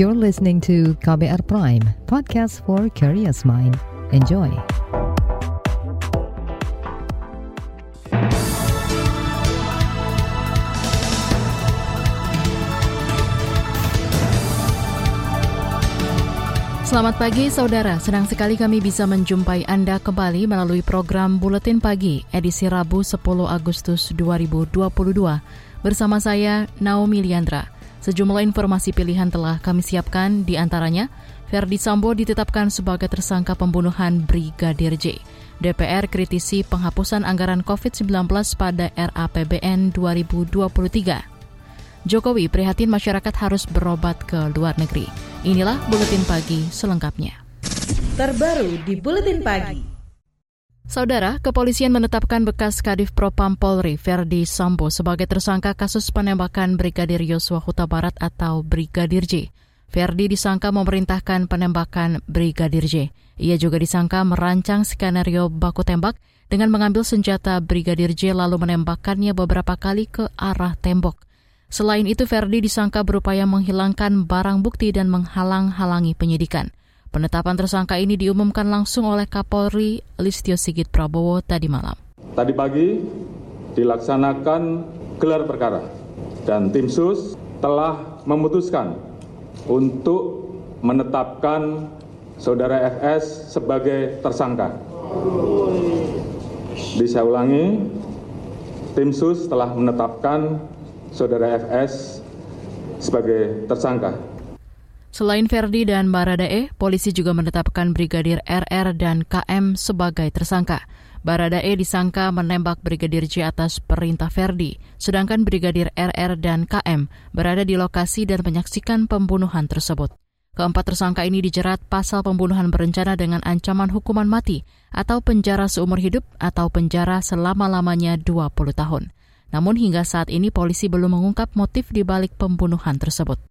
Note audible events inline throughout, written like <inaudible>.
You're listening to KBR Prime, podcast for curious mind. Enjoy. Selamat pagi saudara, senang sekali kami bisa menjumpai Anda kembali melalui program Buletin Pagi edisi Rabu 10 Agustus 2022 bersama saya Naomi Liandra. Sejumlah informasi pilihan telah kami siapkan di antaranya Verdi Sambo ditetapkan sebagai tersangka pembunuhan Brigadir J. DPR kritisi penghapusan anggaran COVID-19 pada RAPBN 2023. Jokowi prihatin masyarakat harus berobat ke luar negeri. Inilah Buletin Pagi selengkapnya. Terbaru di Buletin Pagi. Saudara, kepolisian menetapkan bekas Kadif Propam Polri Verdi Sambo sebagai tersangka kasus penembakan Brigadir Yosua Huta Barat atau Brigadir J. Verdi disangka memerintahkan penembakan Brigadir J. Ia juga disangka merancang skenario baku tembak dengan mengambil senjata Brigadir J lalu menembakkannya beberapa kali ke arah tembok. Selain itu, Verdi disangka berupaya menghilangkan barang bukti dan menghalang-halangi penyidikan. Penetapan tersangka ini diumumkan langsung oleh Kapolri Listio Sigit Prabowo tadi malam. Tadi pagi dilaksanakan gelar perkara dan tim sus telah memutuskan untuk menetapkan saudara FS sebagai tersangka. Bisa ulangi, tim sus telah menetapkan saudara FS sebagai tersangka. Selain Verdi dan Baradae, polisi juga menetapkan Brigadir RR dan KM sebagai tersangka. Baradae disangka menembak Brigadir J atas perintah Verdi, sedangkan Brigadir RR dan KM berada di lokasi dan menyaksikan pembunuhan tersebut. Keempat tersangka ini dijerat pasal pembunuhan berencana dengan ancaman hukuman mati atau penjara seumur hidup atau penjara selama-lamanya 20 tahun. Namun hingga saat ini polisi belum mengungkap motif di balik pembunuhan tersebut.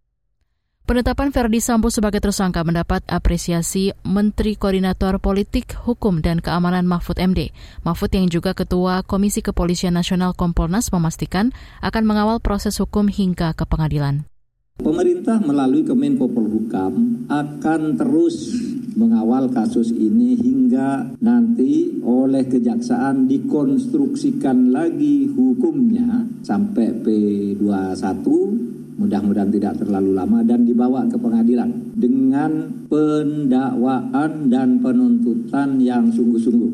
Penetapan Verdi Sambo sebagai tersangka mendapat apresiasi Menteri Koordinator Politik, Hukum, dan Keamanan Mahfud MD. Mahfud yang juga Ketua Komisi Kepolisian Nasional Kompolnas memastikan akan mengawal proses hukum hingga ke pengadilan. Pemerintah melalui Kemenko Polhukam akan terus mengawal kasus ini hingga nanti oleh kejaksaan dikonstruksikan lagi hukumnya sampai P21 mudah-mudahan tidak terlalu lama dan dibawa ke pengadilan dengan pendakwaan dan penuntutan yang sungguh-sungguh.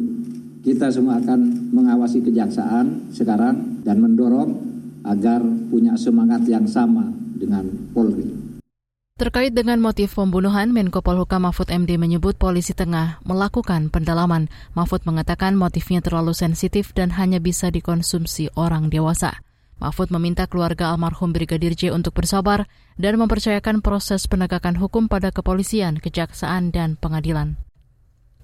Kita semua akan mengawasi kejaksaan sekarang dan mendorong agar punya semangat yang sama dengan Polri. Terkait dengan motif pembunuhan, Menko Polhukam Mahfud MD menyebut polisi tengah melakukan pendalaman. Mahfud mengatakan motifnya terlalu sensitif dan hanya bisa dikonsumsi orang dewasa. Mahfud meminta keluarga almarhum Brigadir J untuk bersabar dan mempercayakan proses penegakan hukum pada kepolisian, kejaksaan, dan pengadilan.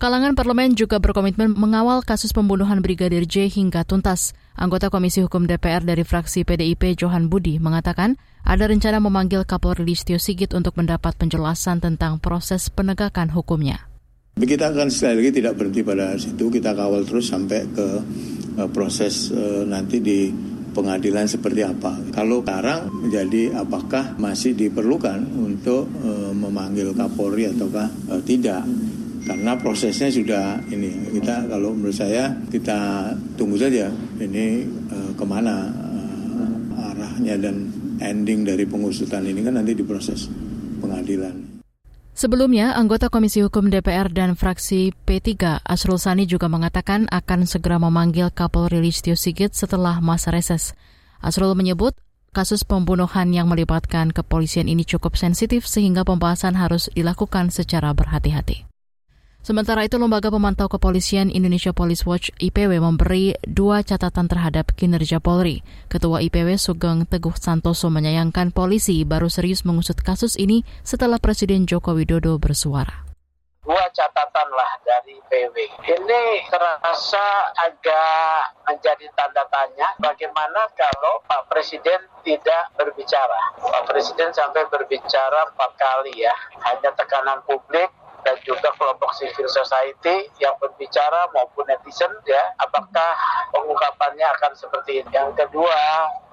Kalangan parlemen juga berkomitmen mengawal kasus pembunuhan Brigadir J hingga tuntas. Anggota Komisi Hukum DPR dari fraksi PDIP Johan Budi mengatakan ada rencana memanggil Kapolri Listio Sigit untuk mendapat penjelasan tentang proses penegakan hukumnya. Kita akan sekali lagi tidak berhenti pada situ, kita kawal terus sampai ke uh, proses uh, nanti di pengadilan seperti apa. Kalau sekarang menjadi apakah masih diperlukan untuk uh, memanggil Kapolri ataukah uh, tidak karena prosesnya sudah ini kita kalau menurut saya kita tunggu saja ini uh, ke mana uh, arahnya dan ending dari pengusutan ini kan nanti diproses pengadilan. Sebelumnya, anggota Komisi Hukum DPR dan fraksi P3 Asrul Sani juga mengatakan akan segera memanggil Kapolri Listio Sigit setelah masa reses. Asrul menyebut kasus pembunuhan yang melibatkan kepolisian ini cukup sensitif sehingga pembahasan harus dilakukan secara berhati-hati. Sementara itu, Lembaga Pemantau Kepolisian Indonesia Police Watch IPW memberi dua catatan terhadap kinerja Polri. Ketua IPW Sugeng Teguh Santoso menyayangkan polisi baru serius mengusut kasus ini setelah Presiden Joko Widodo bersuara dua catatan lah dari PW. Ini terasa agak menjadi tanda tanya bagaimana kalau Pak Presiden tidak berbicara. Pak Presiden sampai berbicara empat kali ya, hanya tekanan publik, dan juga kelompok civil society yang berbicara maupun netizen ya apakah pengungkapannya akan seperti ini. Yang kedua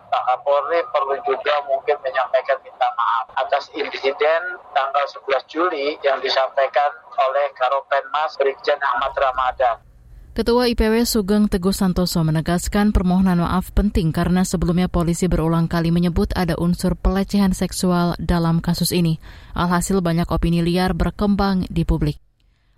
Pak Kapolri perlu juga mungkin menyampaikan minta maaf atas insiden tanggal 11 Juli yang disampaikan oleh Karopenmas Brigjen Ahmad Ramadan. Ketua IPW Sugeng Teguh Santoso menegaskan permohonan maaf penting karena sebelumnya polisi berulang kali menyebut ada unsur pelecehan seksual dalam kasus ini. Alhasil banyak opini liar berkembang di publik.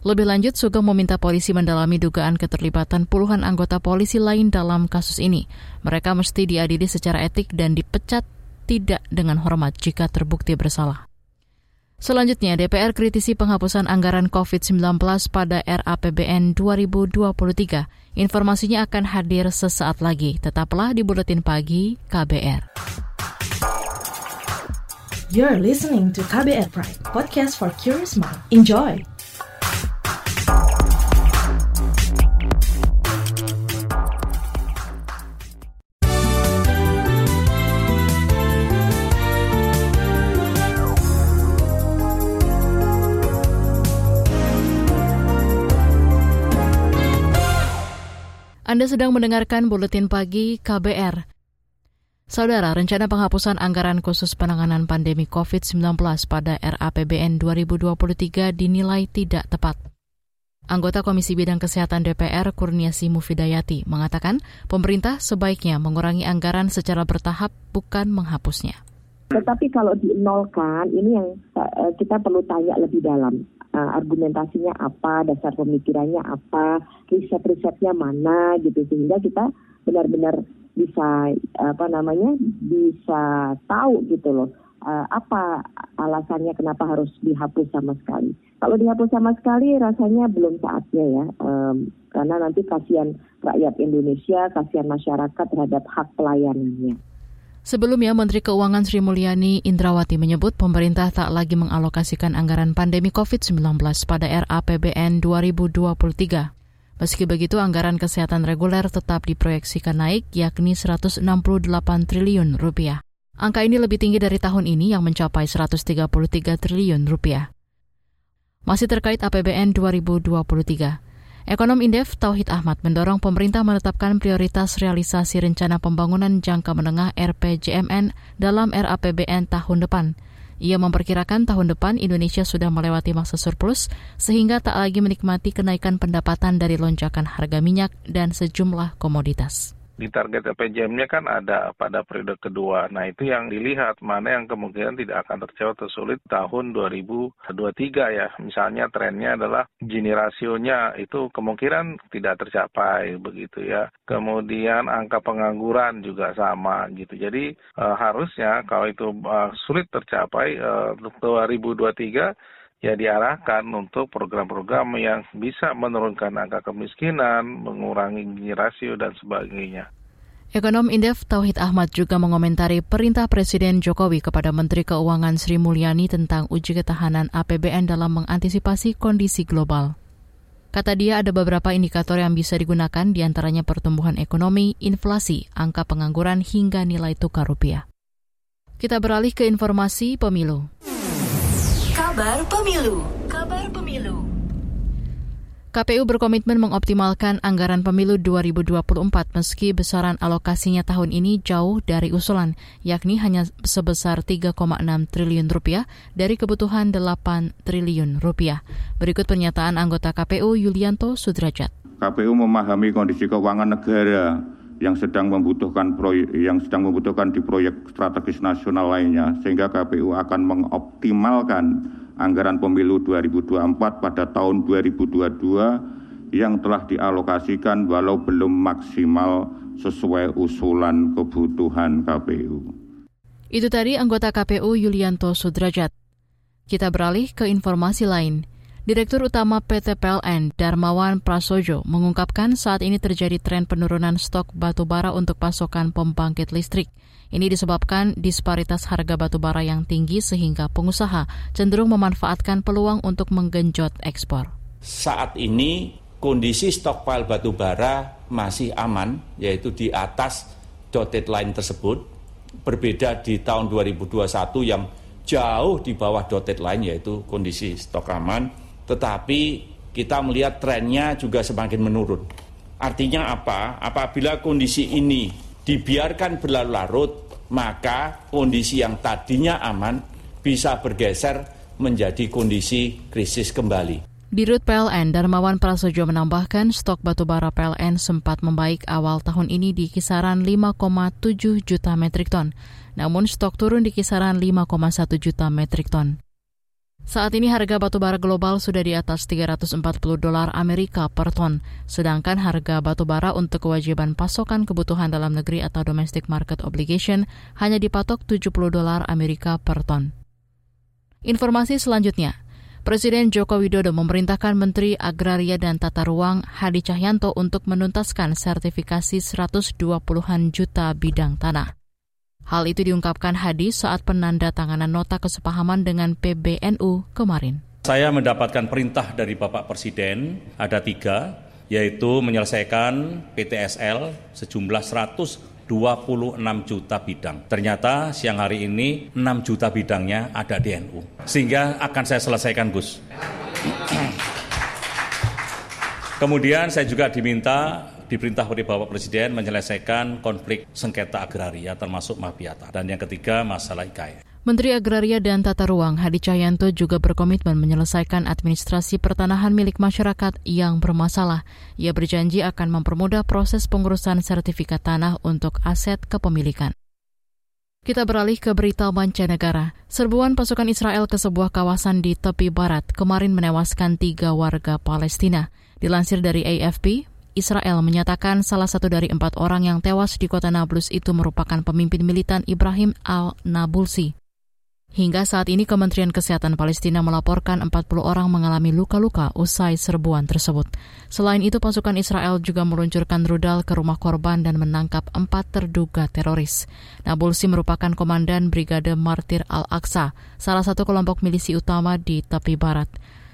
Lebih lanjut, Sugeng meminta polisi mendalami dugaan keterlibatan puluhan anggota polisi lain dalam kasus ini. Mereka mesti diadili secara etik dan dipecat tidak dengan hormat jika terbukti bersalah. Selanjutnya, DPR kritisi penghapusan anggaran COVID-19 pada RAPBN 2023. Informasinya akan hadir sesaat lagi. Tetaplah di Buletin Pagi KBR. You're listening to KBR Pride, podcast for curious mind. Enjoy! Anda sedang mendengarkan Buletin Pagi KBR. Saudara, rencana penghapusan anggaran khusus penanganan pandemi COVID-19 pada RAPBN 2023 dinilai tidak tepat. Anggota Komisi Bidang Kesehatan DPR Kurniasi Mufidayati mengatakan pemerintah sebaiknya mengurangi anggaran secara bertahap bukan menghapusnya. Tetapi kalau dinolkan, ini yang eh, kita perlu tanya lebih dalam uh, argumentasinya apa, dasar pemikirannya apa, riset-risetnya mana gitu sehingga kita benar-benar bisa apa namanya bisa tahu gitu loh uh, apa alasannya kenapa harus dihapus sama sekali. Kalau dihapus sama sekali rasanya belum saatnya ya, um, karena nanti kasihan rakyat Indonesia, kasihan masyarakat terhadap hak pelayanannya. Sebelumnya, Menteri Keuangan Sri Mulyani Indrawati menyebut pemerintah tak lagi mengalokasikan anggaran pandemi COVID-19 pada RAPBN 2023. Meski begitu, anggaran kesehatan reguler tetap diproyeksikan naik, yakni 168 triliun rupiah. Angka ini lebih tinggi dari tahun ini yang mencapai 133 triliun rupiah. Masih terkait APBN 2023, Ekonom Indef Tauhid Ahmad mendorong pemerintah menetapkan prioritas realisasi rencana pembangunan jangka menengah RPJMN dalam RAPBN tahun depan. Ia memperkirakan tahun depan Indonesia sudah melewati masa surplus sehingga tak lagi menikmati kenaikan pendapatan dari lonjakan harga minyak dan sejumlah komoditas di target RPJM-nya kan ada pada periode kedua. Nah itu yang dilihat mana yang kemungkinan tidak akan tercapai atau sulit tahun 2023 ya. Misalnya trennya adalah Gini rasionya itu kemungkinan tidak tercapai begitu ya. Kemudian angka pengangguran juga sama gitu. Jadi e, harusnya kalau itu e, sulit tercapai e, untuk 2023 ya diarahkan untuk program-program yang bisa menurunkan angka kemiskinan, mengurangi gini rasio dan sebagainya. Ekonom Indef Tauhid Ahmad juga mengomentari perintah Presiden Jokowi kepada Menteri Keuangan Sri Mulyani tentang uji ketahanan APBN dalam mengantisipasi kondisi global. Kata dia ada beberapa indikator yang bisa digunakan di antaranya pertumbuhan ekonomi, inflasi, angka pengangguran hingga nilai tukar rupiah. Kita beralih ke informasi pemilu. Kabar pemilu. Kabar pemilu. KPU berkomitmen mengoptimalkan anggaran pemilu 2024 meski besaran alokasinya tahun ini jauh dari usulan, yakni hanya sebesar 3,6 triliun rupiah dari kebutuhan 8 triliun rupiah. Berikut pernyataan anggota KPU Yulianto Sudrajat. KPU memahami kondisi keuangan negara yang sedang membutuhkan proyek yang sedang membutuhkan di proyek strategis nasional lainnya sehingga KPU akan mengoptimalkan anggaran pemilu 2024 pada tahun 2022 yang telah dialokasikan walau belum maksimal sesuai usulan kebutuhan KPU. Itu tadi anggota KPU Yulianto Sudrajat. Kita beralih ke informasi lain. Direktur Utama PT PLN Darmawan Prasojo mengungkapkan saat ini terjadi tren penurunan stok batu bara untuk pasokan pembangkit listrik. Ini disebabkan disparitas harga batu bara yang tinggi sehingga pengusaha cenderung memanfaatkan peluang untuk menggenjot ekspor. Saat ini kondisi stokpile batu bara masih aman, yaitu di atas dotted line tersebut. Berbeda di tahun 2021 yang jauh di bawah dotted line, yaitu kondisi stok aman. Tetapi kita melihat trennya juga semakin menurun. Artinya apa? Apabila kondisi ini dibiarkan berlarut-larut, maka kondisi yang tadinya aman bisa bergeser menjadi kondisi krisis kembali. Dirut PLN Darmawan Prasojo menambahkan stok batubara PLN sempat membaik awal tahun ini di kisaran 5,7 juta metrik ton, namun stok turun di kisaran 5,1 juta metrik ton. Saat ini harga batubara global sudah di atas 340 dolar Amerika per ton, sedangkan harga batubara untuk kewajiban pasokan kebutuhan dalam negeri atau domestic market obligation hanya dipatok 70 dolar Amerika per ton. Informasi selanjutnya, Presiden Joko Widodo memerintahkan Menteri Agraria dan Tata Ruang Hadi Cahyanto untuk menuntaskan sertifikasi 120-an juta bidang tanah. Hal itu diungkapkan Hadi saat penandatanganan nota kesepahaman dengan PBNU kemarin. Saya mendapatkan perintah dari Bapak Presiden, ada tiga, yaitu menyelesaikan PTSL sejumlah 100 26 juta bidang. Ternyata siang hari ini 6 juta bidangnya ada di NU. Sehingga akan saya selesaikan Gus. Kemudian saya juga diminta diperintah oleh Bapak Presiden menyelesaikan konflik sengketa agraria termasuk mafiata. Dan yang ketiga masalah IKN. Menteri Agraria dan Tata Ruang Hadi Cahyanto juga berkomitmen menyelesaikan administrasi pertanahan milik masyarakat yang bermasalah. Ia berjanji akan mempermudah proses pengurusan sertifikat tanah untuk aset kepemilikan. Kita beralih ke berita mancanegara. Serbuan pasukan Israel ke sebuah kawasan di tepi barat kemarin menewaskan tiga warga Palestina. Dilansir dari AFP, Israel menyatakan salah satu dari empat orang yang tewas di kota Nablus itu merupakan pemimpin militan Ibrahim al-Nabulsi. Hingga saat ini Kementerian Kesehatan Palestina melaporkan 40 orang mengalami luka-luka usai serbuan tersebut. Selain itu, pasukan Israel juga meluncurkan rudal ke rumah korban dan menangkap empat terduga teroris. Nabulsi merupakan komandan Brigade Martir Al-Aqsa, salah satu kelompok milisi utama di tepi barat.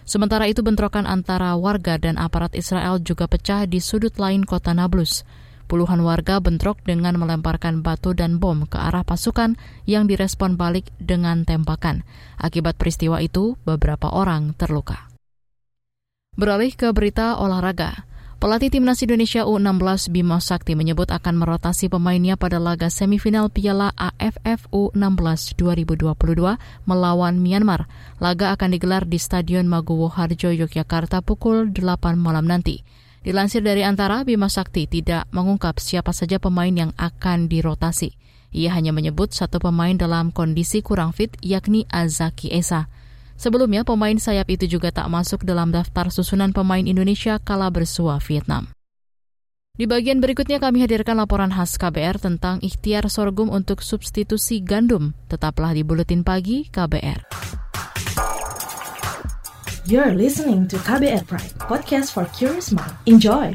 Sementara itu bentrokan antara warga dan aparat Israel juga pecah di sudut lain kota Nablus. Puluhan warga bentrok dengan melemparkan batu dan bom ke arah pasukan yang direspon balik dengan tembakan. Akibat peristiwa itu, beberapa orang terluka. Beralih ke berita olahraga. Pelatih Timnas Indonesia U16 Bima Sakti menyebut akan merotasi pemainnya pada laga semifinal Piala AFF U16 2022 melawan Myanmar. Laga akan digelar di Stadion Maguwo Harjo, Yogyakarta pukul 8 malam nanti. Dilansir dari Antara, Bima Sakti tidak mengungkap siapa saja pemain yang akan dirotasi. Ia hanya menyebut satu pemain dalam kondisi kurang fit, yakni Azaki Esa. Sebelumnya, pemain sayap itu juga tak masuk dalam daftar susunan pemain Indonesia kala bersua Vietnam. Di bagian berikutnya kami hadirkan laporan khas KBR tentang ikhtiar sorghum untuk substitusi gandum. Tetaplah di Buletin Pagi KBR. You're listening to KBR Pride, podcast for curious mind. Enjoy!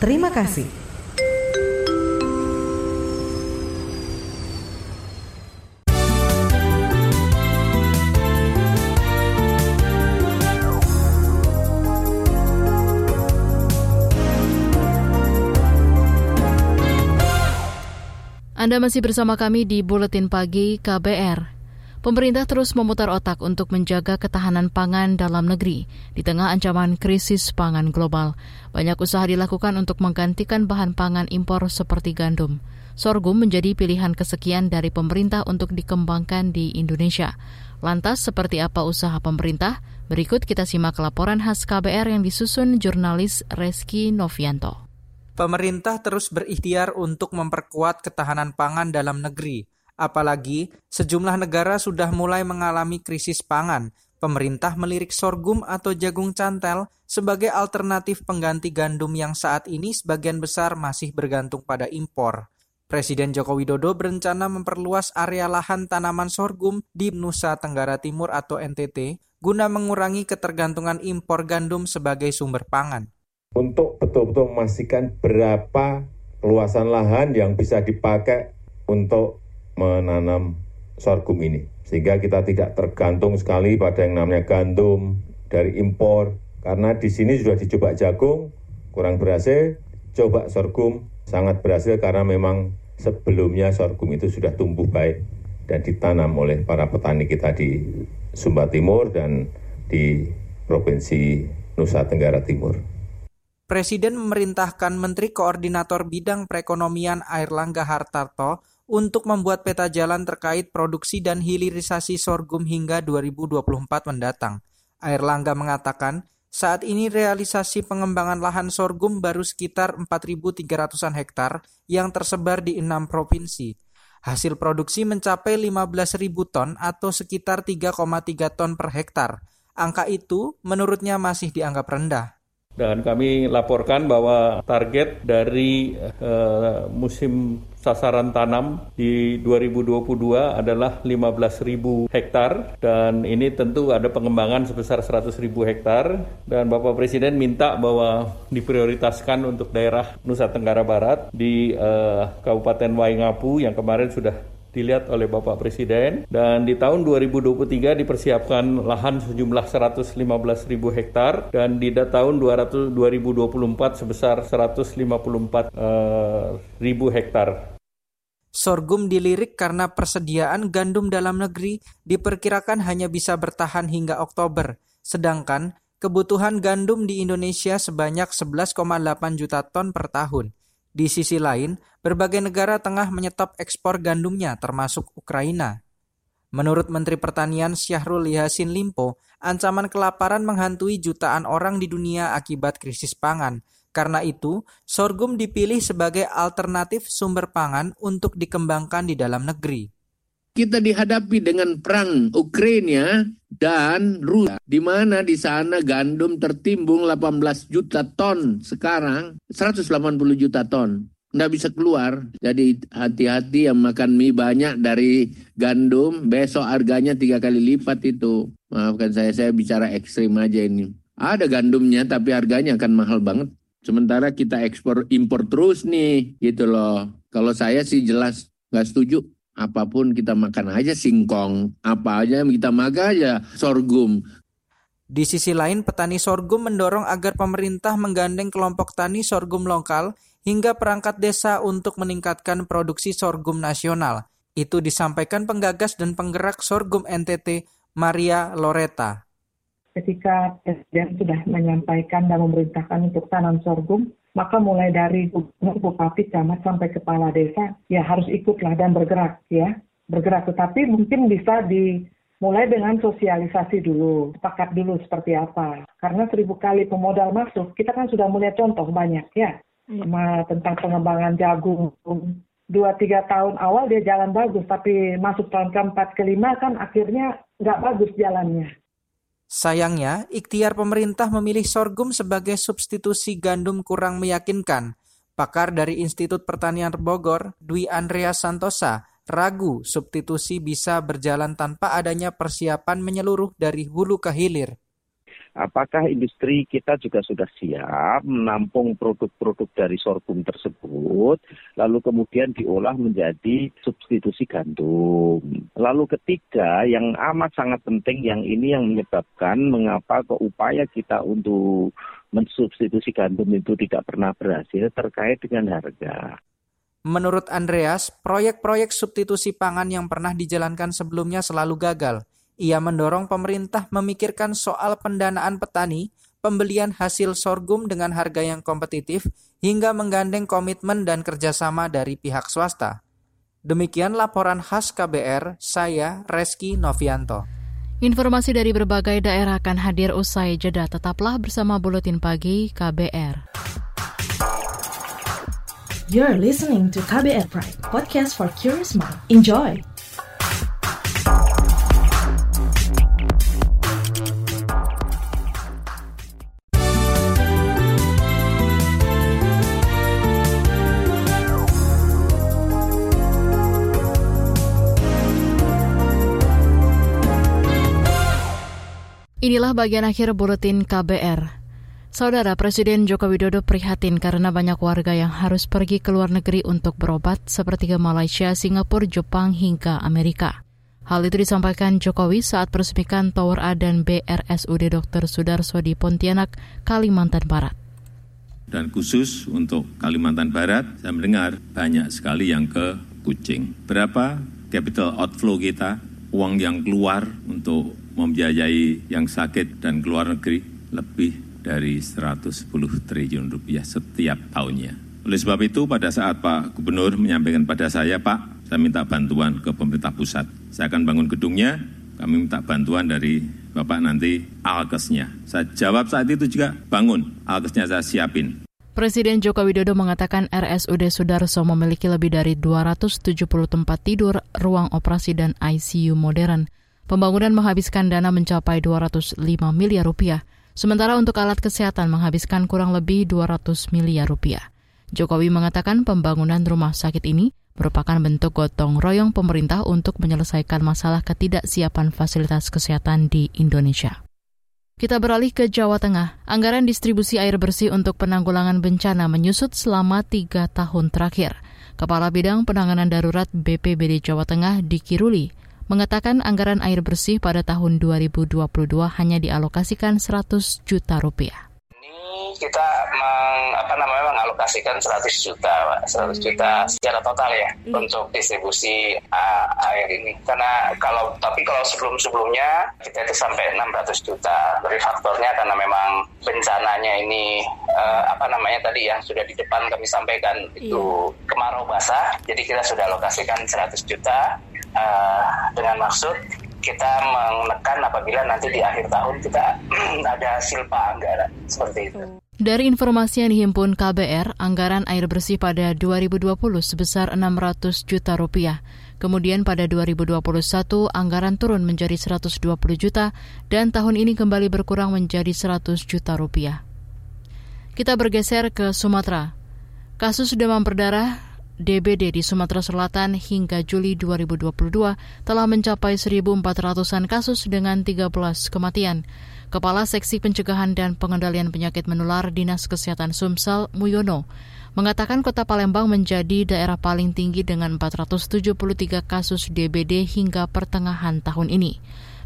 Terima kasih. Anda masih bersama kami di Buletin Pagi KBR. Pemerintah terus memutar otak untuk menjaga ketahanan pangan dalam negeri di tengah ancaman krisis pangan global. Banyak usaha dilakukan untuk menggantikan bahan pangan impor seperti gandum. Sorghum menjadi pilihan kesekian dari pemerintah untuk dikembangkan di Indonesia. Lantas, seperti apa usaha pemerintah? Berikut kita simak laporan khas KBR yang disusun jurnalis Reski Novianto pemerintah terus berikhtiar untuk memperkuat ketahanan pangan dalam negeri. Apalagi sejumlah negara sudah mulai mengalami krisis pangan. Pemerintah melirik sorghum atau jagung cantel sebagai alternatif pengganti gandum yang saat ini sebagian besar masih bergantung pada impor. Presiden Joko Widodo berencana memperluas area lahan tanaman sorghum di Nusa Tenggara Timur atau NTT guna mengurangi ketergantungan impor gandum sebagai sumber pangan. Untuk betul-betul memastikan berapa luasan lahan yang bisa dipakai untuk menanam sorghum ini. Sehingga kita tidak tergantung sekali pada yang namanya gandum dari impor. Karena di sini sudah dicoba jagung, kurang berhasil, coba sorghum, sangat berhasil karena memang sebelumnya sorghum itu sudah tumbuh baik dan ditanam oleh para petani kita di Sumba Timur dan di Provinsi Nusa Tenggara Timur. Presiden memerintahkan Menteri Koordinator Bidang Perekonomian Airlangga Hartarto untuk membuat peta jalan terkait produksi dan hilirisasi sorghum hingga 2024 mendatang. Airlangga mengatakan, saat ini realisasi pengembangan lahan sorghum baru sekitar 4.300-an hektar yang tersebar di enam provinsi. Hasil produksi mencapai 15.000 ton atau sekitar 3,3 ton per hektar. Angka itu menurutnya masih dianggap rendah. Dan kami laporkan bahwa target dari uh, musim sasaran tanam di 2022 adalah 15.000 hektar. Dan ini tentu ada pengembangan sebesar 100.000 hektar. Dan Bapak Presiden minta bahwa diprioritaskan untuk daerah Nusa Tenggara Barat di uh, Kabupaten Waingapu yang kemarin sudah dilihat oleh Bapak Presiden dan di tahun 2023 dipersiapkan lahan sejumlah 115 ribu hektar dan di tahun 200, 2024 sebesar 154 uh, ribu hektar. Sorghum dilirik karena persediaan gandum dalam negeri diperkirakan hanya bisa bertahan hingga Oktober, sedangkan kebutuhan gandum di Indonesia sebanyak 11,8 juta ton per tahun. Di sisi lain, berbagai negara tengah menyetop ekspor gandumnya termasuk Ukraina. Menurut Menteri Pertanian Syahrul Yassin Limpo, ancaman kelaparan menghantui jutaan orang di dunia akibat krisis pangan. Karena itu, sorghum dipilih sebagai alternatif sumber pangan untuk dikembangkan di dalam negeri kita dihadapi dengan perang Ukraina dan Rusia, di mana di sana gandum tertimbung 18 juta ton sekarang 180 juta ton. Nggak bisa keluar, jadi hati-hati yang makan mie banyak dari gandum, besok harganya tiga kali lipat itu. Maafkan saya, saya bicara ekstrim aja ini. Ada gandumnya tapi harganya akan mahal banget. Sementara kita ekspor impor terus nih, gitu loh. Kalau saya sih jelas nggak setuju apa pun kita makan aja singkong, apa aja kita makan aja sorghum. Di sisi lain, petani sorghum mendorong agar pemerintah menggandeng kelompok tani sorghum lokal hingga perangkat desa untuk meningkatkan produksi sorghum nasional. Itu disampaikan penggagas dan penggerak sorghum NTT, Maria Loreta ketika presiden sudah menyampaikan dan memerintahkan untuk tanam sorghum, maka mulai dari gubernur, bupati, camat sampai kepala desa ya harus ikutlah dan bergerak ya bergerak. Tetapi mungkin bisa dimulai dengan sosialisasi dulu, sepakat dulu seperti apa. Karena seribu kali pemodal masuk, kita kan sudah melihat contoh banyak ya, iya. sama tentang pengembangan jagung. Dua tiga tahun awal dia jalan bagus, tapi masuk tahun keempat kelima kan akhirnya nggak bagus jalannya. Sayangnya, ikhtiar pemerintah memilih sorghum sebagai substitusi gandum kurang meyakinkan. Pakar dari Institut Pertanian Bogor, Dwi Andrea Santosa, ragu substitusi bisa berjalan tanpa adanya persiapan menyeluruh dari hulu ke hilir apakah industri kita juga sudah siap menampung produk-produk dari sorghum tersebut, lalu kemudian diolah menjadi substitusi gandum. Lalu ketiga, yang amat sangat penting yang ini yang menyebabkan mengapa upaya kita untuk mensubstitusi gandum itu tidak pernah berhasil terkait dengan harga. Menurut Andreas, proyek-proyek substitusi pangan yang pernah dijalankan sebelumnya selalu gagal ia mendorong pemerintah memikirkan soal pendanaan petani, pembelian hasil sorghum dengan harga yang kompetitif, hingga menggandeng komitmen dan kerjasama dari pihak swasta. Demikian laporan khas KBR, saya Reski Novianto. Informasi dari berbagai daerah akan hadir usai jeda. Tetaplah bersama Buletin Pagi KBR. You're listening to KBR Pride, podcast for curious mind. Enjoy! Inilah bagian akhir buletin KBR. Saudara Presiden Joko Widodo prihatin karena banyak warga yang harus pergi ke luar negeri untuk berobat seperti ke Malaysia, Singapura, Jepang, hingga Amerika. Hal itu disampaikan Jokowi saat peresmikan Tower A dan B RSUD Dr. Sudarso di Pontianak, Kalimantan Barat. Dan khusus untuk Kalimantan Barat, saya mendengar banyak sekali yang ke Kucing. Berapa capital outflow kita, uang yang keluar untuk membiayai yang sakit dan keluar negeri, lebih dari 110 triliun rupiah setiap tahunnya. Oleh sebab itu pada saat Pak Gubernur menyampaikan pada saya, Pak, saya minta bantuan ke pemerintah pusat. Saya akan bangun gedungnya, kami minta bantuan dari Bapak nanti alkesnya. Saya jawab saat itu juga, bangun, alkesnya saya siapin. Presiden Joko Widodo mengatakan RSUD Sudarso memiliki lebih dari 270 tempat tidur, ruang operasi dan ICU modern. Pembangunan menghabiskan dana mencapai 205 miliar rupiah. Sementara untuk alat kesehatan menghabiskan kurang lebih 200 miliar rupiah. Jokowi mengatakan pembangunan rumah sakit ini merupakan bentuk gotong royong pemerintah untuk menyelesaikan masalah ketidaksiapan fasilitas kesehatan di Indonesia. Kita beralih ke Jawa Tengah. Anggaran distribusi air bersih untuk penanggulangan bencana menyusut selama tiga tahun terakhir. Kepala Bidang Penanganan Darurat BPBD Jawa Tengah, Diki Ruli, mengatakan anggaran air bersih pada tahun 2022 hanya dialokasikan 100 juta rupiah Ini kita meng, apa namanya mengalokasikan 100 juta, 100 juta secara total ya hmm. untuk distribusi uh, air ini. Karena kalau tapi kalau sebelum-sebelumnya kita itu sampai 600 juta. Dari faktornya karena memang bencananya ini uh, apa namanya tadi yang sudah di depan kami sampaikan itu iya. kemarau basah. Jadi kita sudah alokasikan 100 juta uh, dengan maksud kita menekan apabila nanti di akhir tahun kita <clears throat> ada silpa anggaran seperti itu. Dari informasi yang dihimpun KBR, anggaran air bersih pada 2020 sebesar 600 juta rupiah. Kemudian pada 2021 anggaran turun menjadi 120 juta dan tahun ini kembali berkurang menjadi 100 juta rupiah. Kita bergeser ke Sumatera. Kasus demam berdarah DBD di Sumatera Selatan hingga Juli 2022 telah mencapai 1.400-an kasus dengan 13 kematian. Kepala Seksi Pencegahan dan Pengendalian Penyakit Menular Dinas Kesehatan Sumsel, Muyono, mengatakan kota Palembang menjadi daerah paling tinggi dengan 473 kasus DBD hingga pertengahan tahun ini.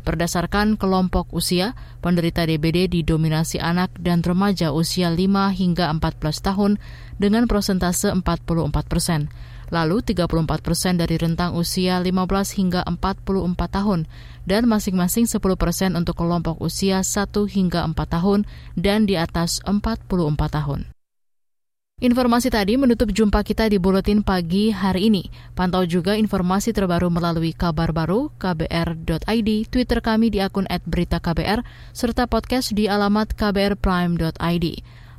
Berdasarkan kelompok usia, penderita DBD didominasi anak dan remaja usia 5 hingga 14 tahun dengan persentase 44 persen. Lalu 34 persen dari rentang usia 15 hingga 44 tahun dan masing-masing 10 persen untuk kelompok usia 1 hingga 4 tahun dan di atas 44 tahun. Informasi tadi menutup jumpa kita di Buletin Pagi hari ini. Pantau juga informasi terbaru melalui kabar baru kbr.id, Twitter kami di akun @beritaKBR, serta podcast di alamat kbrprime.id.